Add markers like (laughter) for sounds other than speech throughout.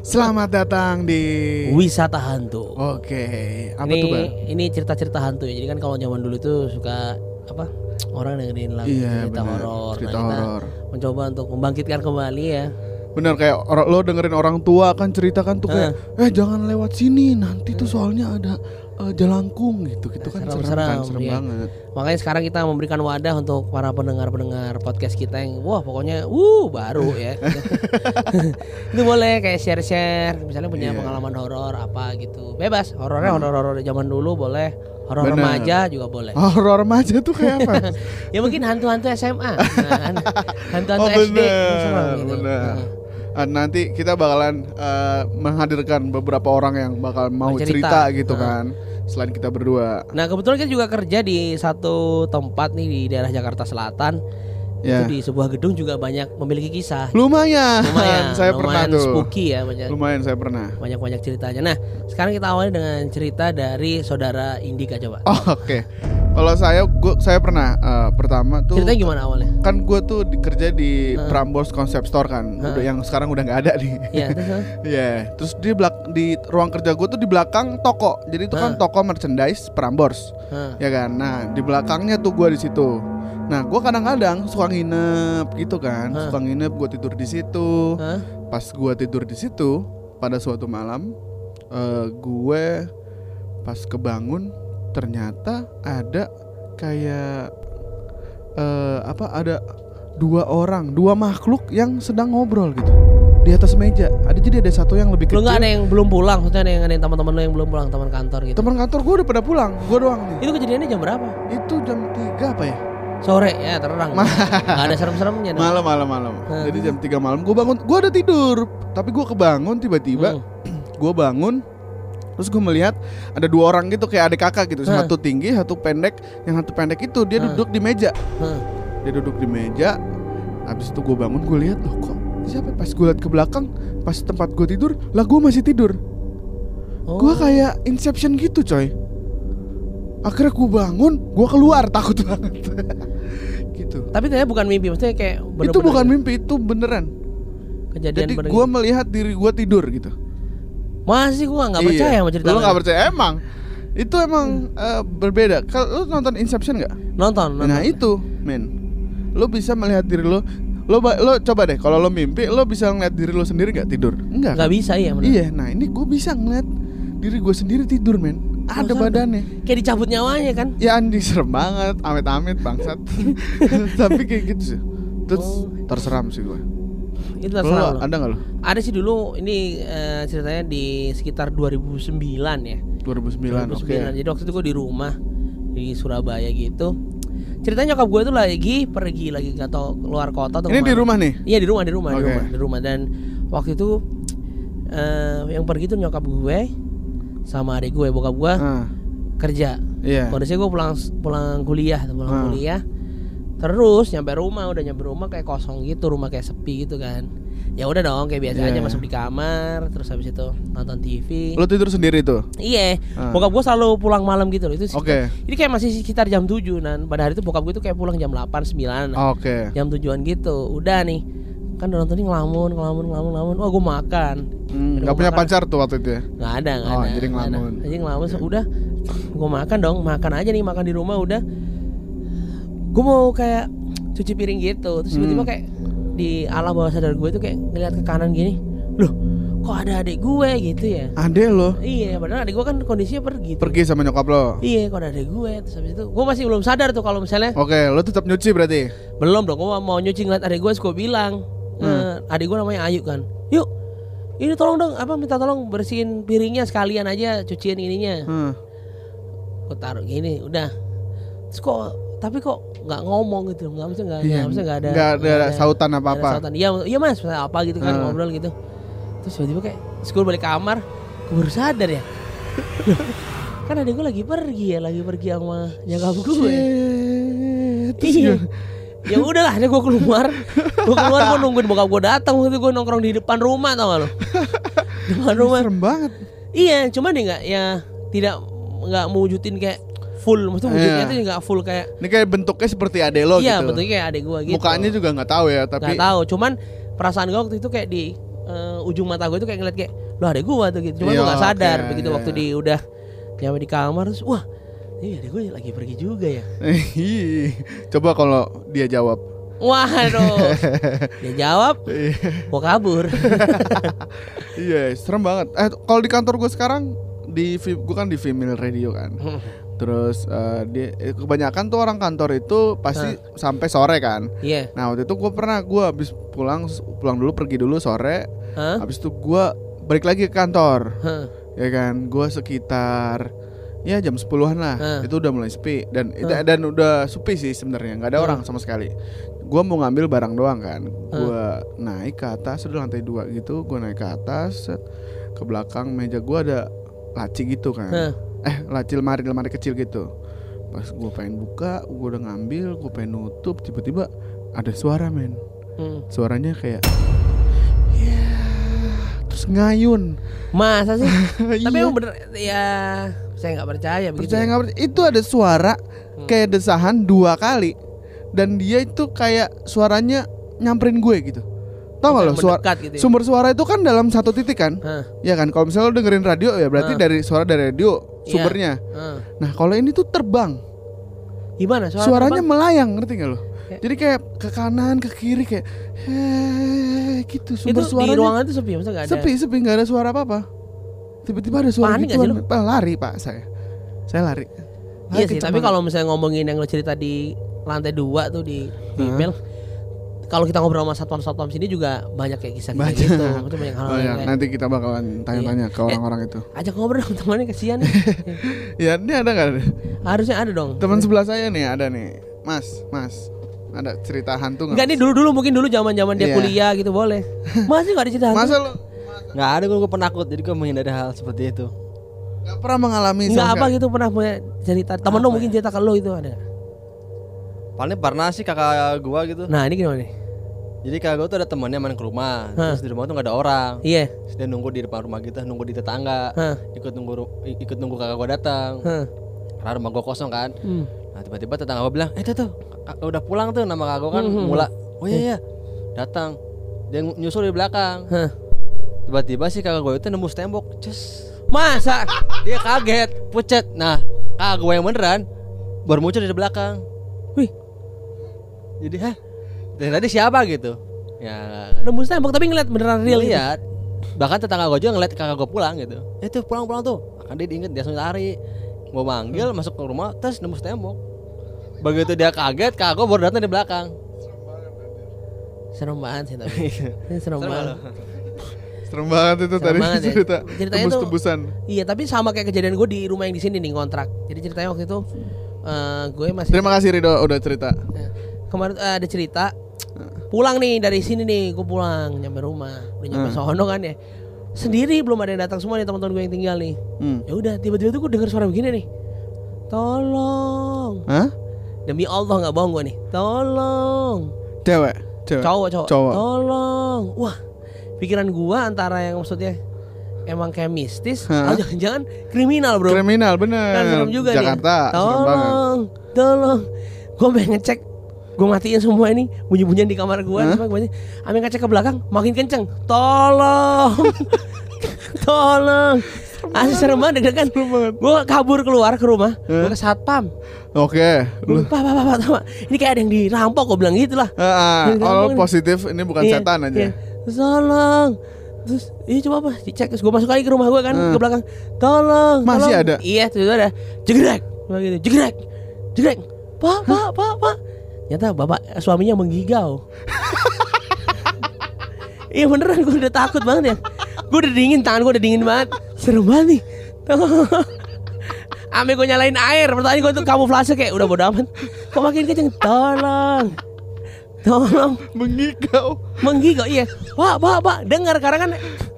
Selamat datang di Wisata hantu. Oke, apa ini tuh bang? ini cerita-cerita hantu ya. Jadi kan kalau zaman dulu tuh suka apa? Orang dengerin lagu Iya, cerita horor. Cerita nah, horor. mencoba untuk membangkitkan kembali ya. Bener kayak orang lo dengerin orang tua kan cerita kan tuh kayak, eh jangan lewat sini nanti tuh soalnya ada eh, jelangkung gitu, gitu kan serem, Serem-serem, kan, serem iya. banget. Makanya sekarang kita memberikan wadah untuk para pendengar-pendengar podcast kita yang wah pokoknya wuh baru ya. (laughs) itu boleh kayak share-share misalnya punya Iya. pengalaman horor apa gitu. Bebas. Horornya horor-horor zaman dulu boleh. Horor remaja juga boleh. Horor remaja tuh kayak apa? (laughs) ya mungkin hantu-hantu SMA. Nah, hantu-hantu oh SD bener, serem gitu. bener. Nah. Ah, nanti kita bakalan eh, menghadirkan beberapa orang yang bakal mau cerita, cerita. gitu Nah. kan. Selain kita berdua, Nah kebetulan kita juga kerja di satu tempat nih di daerah Jakarta Selatan. ya. Itu di sebuah gedung juga banyak memiliki kisah. Lumayan, Lumayan, (laughs) saya pernah lumayan tuh. spooky ya banyak Lumayan saya pernah. banyak banyak ceritanya. Nah sekarang kita awali dengan cerita dari saudara Indika coba. Oh, Oke, kalau saya gua saya pernah eh, pertama tuh Ceritanya gimana awalnya? kan gue tuh kerja di Prambors Concept Store kan, udah yang sekarang udah nggak ada nih. Ya terus? (laughs) Iya, terus di belak di ruang kerja gue tuh di belakang toko, jadi itu kan toko merchandise Prambors, Hah. ya kan. Nah di belakangnya tuh gue di situ. Nah gue kadang-kadang suka nginep gitu kan, suka nginep gue tidur di situ. Hah? Pas gue tidur di situ, pada suatu malam eh, gue pas kebangun ternyata ada kayak eh apa ada dua orang, dua makhluk yang sedang ngobrol gitu di atas meja. Ada jadi ada satu yang lebih Lu kecil. nggak ada yang belum pulang? Maksudnya ada yang ada yang teman-teman lu yang belum pulang teman kantor gitu? Teman kantor gue udah pada pulang, gue doang nih. Itu kejadiannya jam berapa? Itu jam 3 apa ya? Sore ya terang. Nggak ada serem-seremnya. dong. Malam malam malam. Jadi jam 3 malam gue bangun, gue udah tidur, tapi gue kebangun tiba-tiba Hmm. (clears throat) gue bangun terus gue melihat ada dua orang gitu kayak adik kakak gitu. Satu tinggi satu pendek. Yang satu pendek itu dia Hah. duduk di meja. Hah. dia duduk di meja. Habis itu gue bangun gue lihat loh kok siapa? Pas gue lihat ke belakang pas tempat gue tidur lah gue masih tidur. Oh. gue kayak inception gitu coy. Akhirnya gue bangun gue keluar takut (laughs) banget. Gitu. Tapi ternyata bukan mimpi, maksudnya kayak itu bener-bener bukan mimpi itu beneran. Kejadian jadi bener- gue melihat diri gue tidur gitu Masih gua nggak Iya. percaya sama cerita Lu nggak percaya emang. Itu emang eh, berbeda. Kalau lu nonton Inception nggak? Nonton, nonton. Nah itu, men. Lu bisa melihat diri lu. Lu ba- lu coba deh kalau lu mimpi, lu bisa ngeliat diri lu sendiri nggak tidur? Enggak. nggak bisa ya bener. Iya, nah ini gue bisa ngeliat diri gue sendiri tidur, men. Ada Masa? badannya. Kayak dicabut nyawanya kan? Ya anjing serem banget, amit-amit bangsat. (laughs) Tapi kayak gitu sih. Terus Oh. terseram sih gue. Itu terserah lu. ada nggak lu? Ada sih dulu ini eh, ceritanya di sekitar 2009 ya. 2009, 2009. oke. Jadi waktu itu gue di rumah di Surabaya gitu. Ceritanya nyokap gue tuh lagi pergi lagi nggak tahu keluar kota atau Ini di ke mana. rumah nih. Iya di rumah di rumah di Oke. rumah di rumah dan waktu itu eh yang pergi tuh nyokap gue sama adik gue bokap gue Ah, kerja. iya. Kondisinya gue pulang pulang kuliah, pulang Hmm. kuliah. Terus nyampe rumah, udah nyampe rumah kayak kosong gitu, rumah kayak sepi gitu kan. Ya udah dong, kayak biasa Iya. aja masuk di kamar, terus habis itu nonton TV. Lu tidur sendiri tuh? Iya, Ah. bokap gue selalu pulang malam gitu loh. Itu Oke. sekitar- Ini kayak masih sekitar jam 7 dan pada hari itu bokap gue tuh kayak pulang jam 8 9. Oke. Jam tujuan gitu. Udah nih. Kan udah nonton ini ngelamun, ngelamun, ngelamun, ngelamun. Wah, gue makan. Hmm, gua punya makan. pacar tuh waktu itu ya? Nggak ada, nggak Oh, ada. jadi ngelamun. Jadi ngelamun, so, udah. Gue makan dong, makan aja nih, makan di rumah udah. Gue mau kayak cuci piring gitu, terus tiba-tiba Hmm. kayak di alam bawah sadar gue tuh kayak ngeliat ke kanan gini, loh, kok ada adik gue gitu ya? Ade lo Iya, padahal adik gue kan kondisinya pergi. tuh. pergi sama nyokap lo. Iya, kok ada adik gue? Terus habis itu, gue masih belum sadar tuh kalau misalnya Oke, lo tetap nyuci berarti. belum dong, gue mau nyuci ngeliat adik gue, gue bilang, Hmm. "Eh, adik gue namanya Ayu kan, yuk, ini tolong dong, apa minta tolong bersihin piringnya sekalian aja, cucian ininya. Hmm. gue taruh gini udah terus kok tapi kok nggak ngomong gitu nggak bisa nggak nggak bisa nggak ada nggak ada sautan nggak ada apa-apa. sautan. iya iya mas apa gitu kan Hmm. ngobrol gitu terus tiba-tiba kayak gue balik kamar gue baru sadar ya (laughs) kan adik gue lagi pergi ya lagi pergi sama nyokap gue Shit. Terus iya ya udahlah akhirnya gue keluar gue keluar gue nungguin bokap gue datang waktu gue nongkrong di depan rumah tau gak lo depan rumah Serem banget. Iya, cuman dia nggak ya tidak nggak mewujudin kayak full, maksudnya wujudnya Iya. tuh nggak full kayak Ini kayak bentuknya seperti ade lo iya gitu. bentuknya kayak adek gua gitu. Mukanya juga nggak tahu ya, tapi nggak tahu, cuman perasaan gue waktu itu kayak di eh, ujung mata gue tuh kayak ngeliat kayak lo ada gue tuh gitu cuma Iya, gue nggak sadar oke, begitu iya, waktu iya. di udah nyampe di kamar terus wah ini ada gue lagi pergi juga ya (laughs) Coba kalau dia jawab. waduh (laughs) dia jawab mau kabur (laughs) Iya, serem banget. Eh, kalau di kantor gue sekarang di gue kan di female radio kan. Terus eh, dia eh, kebanyakan tuh orang kantor itu pasti sampai sore kan. iya Nah waktu itu gue pernah gue habis pulang pulang dulu pergi dulu sore. Hah? Habis itu gue balik lagi ke kantor. Hah. Ya kan, gue sekitar ya jam 10-an lah. Hah. Itu udah mulai sepi dan itu Hah. dan udah sepi sih sebenarnya, nggak ada Hah. orang sama sekali. Gue mau ngambil barang doang kan. Gue naik ke atas, udah lantai dua gitu. Gue naik ke atas, set. ke belakang meja gue ada laci gitu kan. Hah. Eh, laci lemari lemari kecil gitu. Pas gue pengen buka, gue udah ngambil, gue pengen nutup, tiba-tiba ada suara men. Hmm. Suaranya kayak ya terus ngayun. masa sih (laughs) tapi Iya. emang bener ya saya nggak percaya percaya ya. nggak percaya itu ada suara kayak desahan dua kali dan dia itu kayak suaranya nyamperin gue gitu tau gak lo suara gitu ya. sumber suara itu kan dalam satu titik kan Hah. ya kan kalau misalnya lo dengerin radio ya berarti Ah. dari suara dari radio Iya. sumbernya Hah. nah kalau ini tuh terbang gimana suara suaranya terbang? melayang ngerti gak lo Ya. jadi kayak ke kanan ke kiri kayak heh gitu itu sumber di suaranya ruangan itu sepi masa nggak ada sepi sepi nggak ada suara apa apa tiba-tiba ada suara Panik nggak gituan Pak, lari pak saya saya lari Iya sih, tapi kalau misalnya ngomongin yang lo cerita di lantai dua tuh di email, kalau kita ngobrol sama satpam-satpam sini juga banyak kayak kisah-kisah Banyak. gitu, (laughs) maksudnya banyak hal Oh ya, kayak nanti kita bakalan tanya-tanya ke orang-orang itu. ajak ngobrol dong temannya kasihan. (laughs) Ya, ini ada nggak? Harusnya ada dong. Teman sebelah saya nih ada nih, Mas, Mas, ada cerita hantu nggak? Enggak nih dulu-dulu mungkin dulu zaman-zaman dia Iya. kuliah gitu boleh. (laughs) Masih enggak ada cerita hantu? Masa lo Nggak ada gue, gue penakut jadi gue menghindari hal seperti itu. nggak pernah mengalami Enggak sama apa gitu pernah punya cerita. Temen lo Apa mungkin cerita ke lo itu ada. nggak? Paling pernah sih kakak gua gitu. Nah, ini gimana nih? Jadi kakak gua tuh ada temannya main ke rumah. Hah. Terus di rumah tuh nggak ada orang. Iya. Terus dia nunggu di depan rumah kita, nunggu di tetangga. Hah. Ikut nunggu ikut nunggu kakak gua datang. Hah. Karena rumah gua kosong kan. Hmm. Nah tiba-tiba tetangga gua bilang, eh tuh tuh udah pulang tuh nama kakak gua kan Hmm, hmm, mula. Oh iya iya datang. Dia nyusul di belakang. Hah. Tiba-tiba sih kakak gua itu nembus tembok. Cus. Masa? (laughs) Dia kaget, pucet. Nah kakak gua yang beneran baru muncul di belakang. Wih, Jadi hah? Dari tadi siapa gitu? Ya nembus tembok tapi ngeliat beneran real gitu. lihat. Bahkan tetangga gue juga ngeliat kakak gue pulang gitu. Eh tuh pulang pulang tuh. Akan dia diinget dia langsung lari. Mau manggil masuk ke rumah terus nembus tembok. Begitu dia kaget kakak gue baru datang di belakang. Serem banget sih tapi. (laughs) Ini serem Serem banget. Serem banget itu Serem tadi banget (laughs) ya. cerita Ceritanya tuh- tembus-tembusan. Iya, tapi sama kayak kejadian gue di rumah yang di sini nih kontrak. Jadi ceritanya waktu itu eh gue masih Terima kasih Rido udah cerita. Kemarin eh, ada cerita. Pulang nih dari sini nih gue pulang nyampe rumah. Udah nyampe Hmm. sono kan ya. Sendiri belum ada yang datang semua nih teman-teman gue yang tinggal nih. Hmm. ya udah tiba-tiba tuh gue dengar suara begini nih. Tolong. Hah? demi Allah nggak bohong gue nih. Tolong. Cewek, cewek. cowok cowok. Cowok. tolong. Wah pikiran gua antara yang maksudnya emang kayak mistis atau jangan-jangan kriminal bro. Kriminal bener. kan serem juga Jakarta, nih tolong tolong. Gue pengen ngecek gue matiin semua ini bunyi-bunyian di kamar gue gue ambil ngecek ke belakang makin kenceng. Tolong. (laughs) Tolong. Asli serem banget deg-degan Gue kabur keluar ke rumah Gue ke satpam. Oke, Gue Pak, pak, pak, pak, pak, Ini kayak ada yang dirampok Gue bilang gitu lah. Ah, ah, oh, gampang nih. positif ini bukan Iya, setan aja. iya. Tolong. Terus ini coba apa? Dicek Terus gue masuk lagi ke rumah gue kan Hmm. Ke belakang. Tolong Masih tolong. ada? Iya terus ada. Jegrek. Gitu Jegrek Jegrek. Pak pak pak pak Nyata bapak suaminya menggigau (laughs) Iya beneran gue udah takut banget ya. Gue udah dingin Tangan gue udah dingin banget. Serem banget nih. (laughs) Ame gue nyalain air Pertanyaan gue tuh kamuflase kayak Udah bodo amat. Kok makin kenceng? Tolong. Tolong. Mengigau. menggigau iya. Pak pak pak dengar karena kan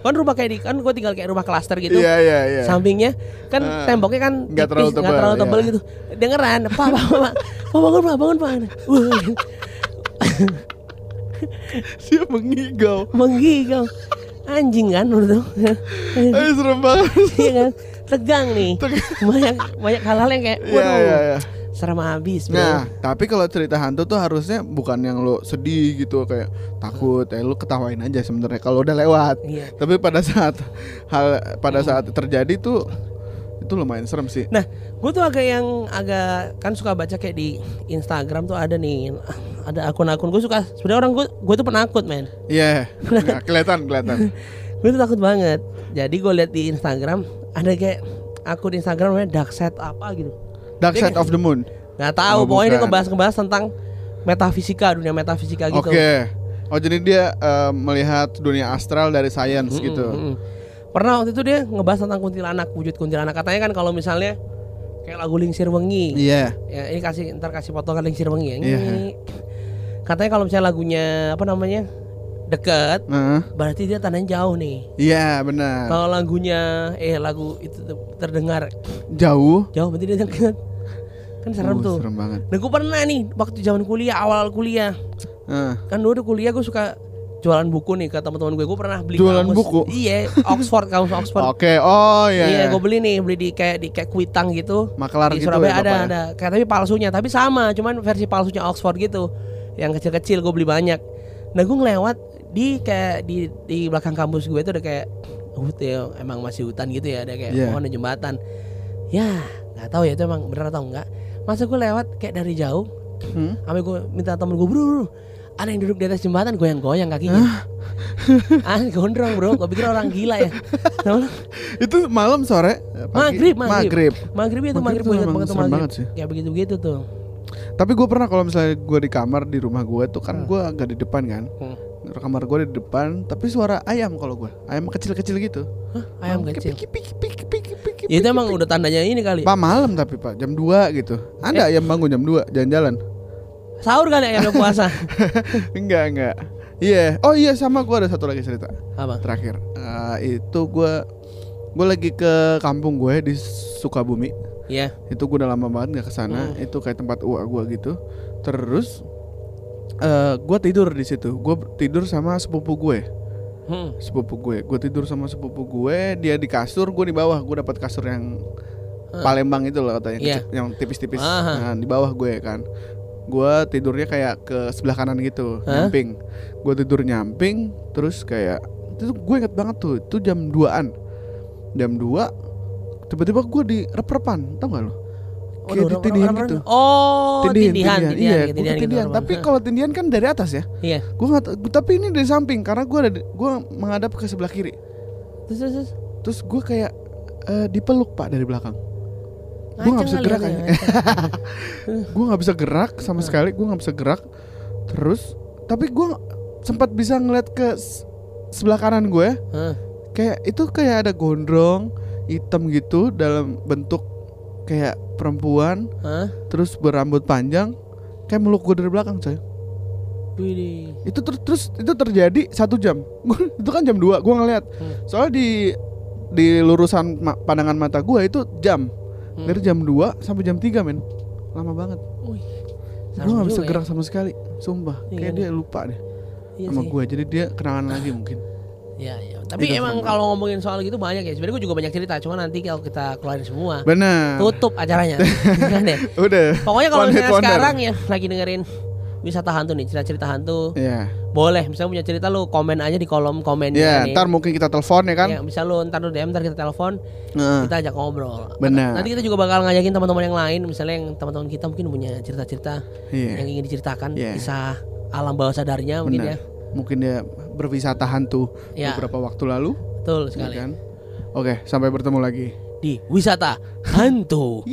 kan rumah kayak di kan gue tinggal kayak rumah klaster gitu Iya, iya, iya. sampingnya kan Ah. temboknya kan Nggak terlalu tebal, terlalu tebal iya. gitu dengeran pak pak pak pak bangun pak bangun pak (laughs) Dia mengigau. menggigau anjing kan menurut? Eh, (laughs) serem banget. iya kan tegang nih banyak banyak hal-hal yang kayak Iya, waduh iya, iya. Serem habis bro Nah, tapi kalau cerita hantu tuh harusnya bukan yang lo sedih gitu kayak takut, eh lo ketawain aja sebenarnya kalau udah lewat. Iya. Tapi pada saat hal pada saat terjadi tuh itu lumayan serem sih. Nah, gue tuh agak yang agak kan suka baca kayak di Instagram tuh ada nih, ada akun-akun gue suka. Sebenarnya orang gue gue tuh penakut men. Iya, nggak kelihatan kelihatan. (laughs) Gue tuh takut banget. Jadi gue lihat di Instagram ada kayak akun Instagram namanya Dark Side apa gitu. Dark Side of the Moon. Nggak tahu. Oh, pokoknya dia bukan. ngebahas ngebahas tentang metafisika dunia metafisika gitu. Oke. Oh jadi dia eh, melihat dunia astral dari sains Mm-mm, gitu. mm-mm. Pernah waktu itu dia ngebahas tentang kuntilanak, wujud kuntilanak. Katanya kan kalau misalnya kayak lagu Lingsir Wengi. Iya. Ya, ini kasih ntar kasih potongan Lingsir Wengi ya. Iya. Ini. Katanya kalau misalnya lagunya apa namanya? deket Nah, berarti dia tandanya jauh nih. Iya benar. Kalau lagunya eh lagu itu terdengar Jauh. jauh berarti dia deket. Kan serem Uh, tuh. Serem banget. Nah gue pernah nih waktu zaman kuliah awal kuliah Nah, kan dulu di kuliah gue suka jualan buku nih ke teman-teman gue gue pernah beli Jualan kamus. buku? iya Oxford kamus Oxford (laughs) Oke. Oh iya. iya iya. gue beli nih beli di kayak di kayak kuitang gitu Maklar di gitu Surabaya ya, ada ya? ada kayak tapi palsunya tapi sama cuman versi palsunya Oxford gitu yang kecil-kecil gue beli banyak nah gue ngelewat di kayak di di belakang kampus gue itu ada kayak hutan emang masih hutan gitu ya ada kayak Iya. pohon dan jembatan ya nggak tahu ya itu emang bener atau enggak masa gue lewat kayak dari jauh Hmm? Sampai gue minta temen gue bro, bro ada yang duduk di atas jembatan goyang-goyang kakinya. (laughs) ah, gondrong bro, gue pikir orang gila ya. Itu malam sore. pagi? Maghrib, maghrib. Maghrib. Itu Maghrib maghrib gue ingat banget tuh maghrib. sih. Kayak begitu-begitu tuh. Tapi gue pernah kalau misalnya gue di kamar di rumah gue tuh kan gue agak di depan kan. Hmm. Kamar gue di depan, tapi suara ayam kalau gue, ayam kecil-kecil gitu. Hah, ayam kecil. piki, piki, piki, piki, Ya, itu emang piki. udah tandanya ini kali. Pak malam tapi pak jam 2 gitu. Ada Eh. ayam bangun jam 2 jalan-jalan. Sahur kali ayamnya puasa. (laughs) enggak enggak. Iya. Oh iya sama gue ada satu lagi cerita Apa? terakhir. Eh, itu gue gue lagi ke kampung gue di Sukabumi. Iya. Itu gue udah lama banget nggak ke sana. Hmm. Itu kayak tempat uak gue gitu. Terus eh gue tidur di situ. Gue tidur sama sepupu gue. Hmm. Sepupu gue. Gue tidur sama sepupu gue. Dia di kasur, gue di bawah. Gue dapat kasur yang Ah. Palembang itu loh katanya, Iya. kecil- yang tipis-tipis. Aha. Nah, di bawah gue kan. Gue tidurnya kayak ke sebelah kanan gitu, Hah? nyamping. Gue tidur nyamping, terus kayak itu gue inget banget tuh, itu jam 2-an. Jam 2 tiba-tiba gue di rep-repan, tau gak lo? Kayak Waduh, ditindihan orang-orang- gitu. Oh, tindihan, tindihan, iya, tindihan, gue tindihan gitu, ketindihan. orang-orang. Tapi kalau tindihan kan dari atas ya. Iya. Gue nggak, tapi ini dari samping karena gue ada, gue menghadap ke sebelah kiri. Terus terus. terus. Terus gue kayak eh, dipeluk pak dari belakang. Gue Ngaceng bisa gerak ya, ngaceng. (laughs) gue nggak bisa gerak sama sekali gue nggak bisa gerak terus tapi gue sempat bisa ngeliat ke sebelah kanan gue Hah. kayak itu kayak ada gondrong hitam gitu dalam bentuk kayak perempuan Hah? terus berambut panjang kayak meluk gue dari belakang coy Widih. itu ter- terus itu terjadi satu jam (laughs) itu kan jam 2 gue ngeliat Hmm. soalnya di di lurusan ma- pandangan mata gue itu jam Hmm. dari jam 2 sampai jam 3 men lama banget Wih. gue nggak bisa ya. gerak sama sekali sumpah Iya kayak dia lupa deh Iya sama gue jadi dia kenangan lagi mungkin Iya, iya. Tapi Itu emang serem kalau ngomongin soal gitu banyak ya. Sebenarnya gue juga banyak cerita, cuma nanti kalau kita keluarin semua benar tutup acaranya. (laughs) Kan ya? udah Pokoknya kalau misalnya wonder. sekarang ya lagi dengerin wisata hantu nih, cerita-cerita hantu, Iya, boleh. Misalnya punya cerita lu komen aja di kolom komen Iya, nih. ntar mungkin kita telepon ya kan. Ya, bisa lu ntar lu DM, ntar kita telepon, Heeh. kita ajak ngobrol. Benar. Nanti kita juga bakal ngajakin teman-teman yang lain, misalnya yang teman-teman kita mungkin punya cerita-cerita Iya, yang ingin diceritakan, Iya. kisah alam bawah sadarnya mungkin ya. Mungkin dia berwisata hantu Ya. beberapa waktu lalu, Betul ya sekali. kan? Oke, sampai bertemu lagi. Di wisata hantu.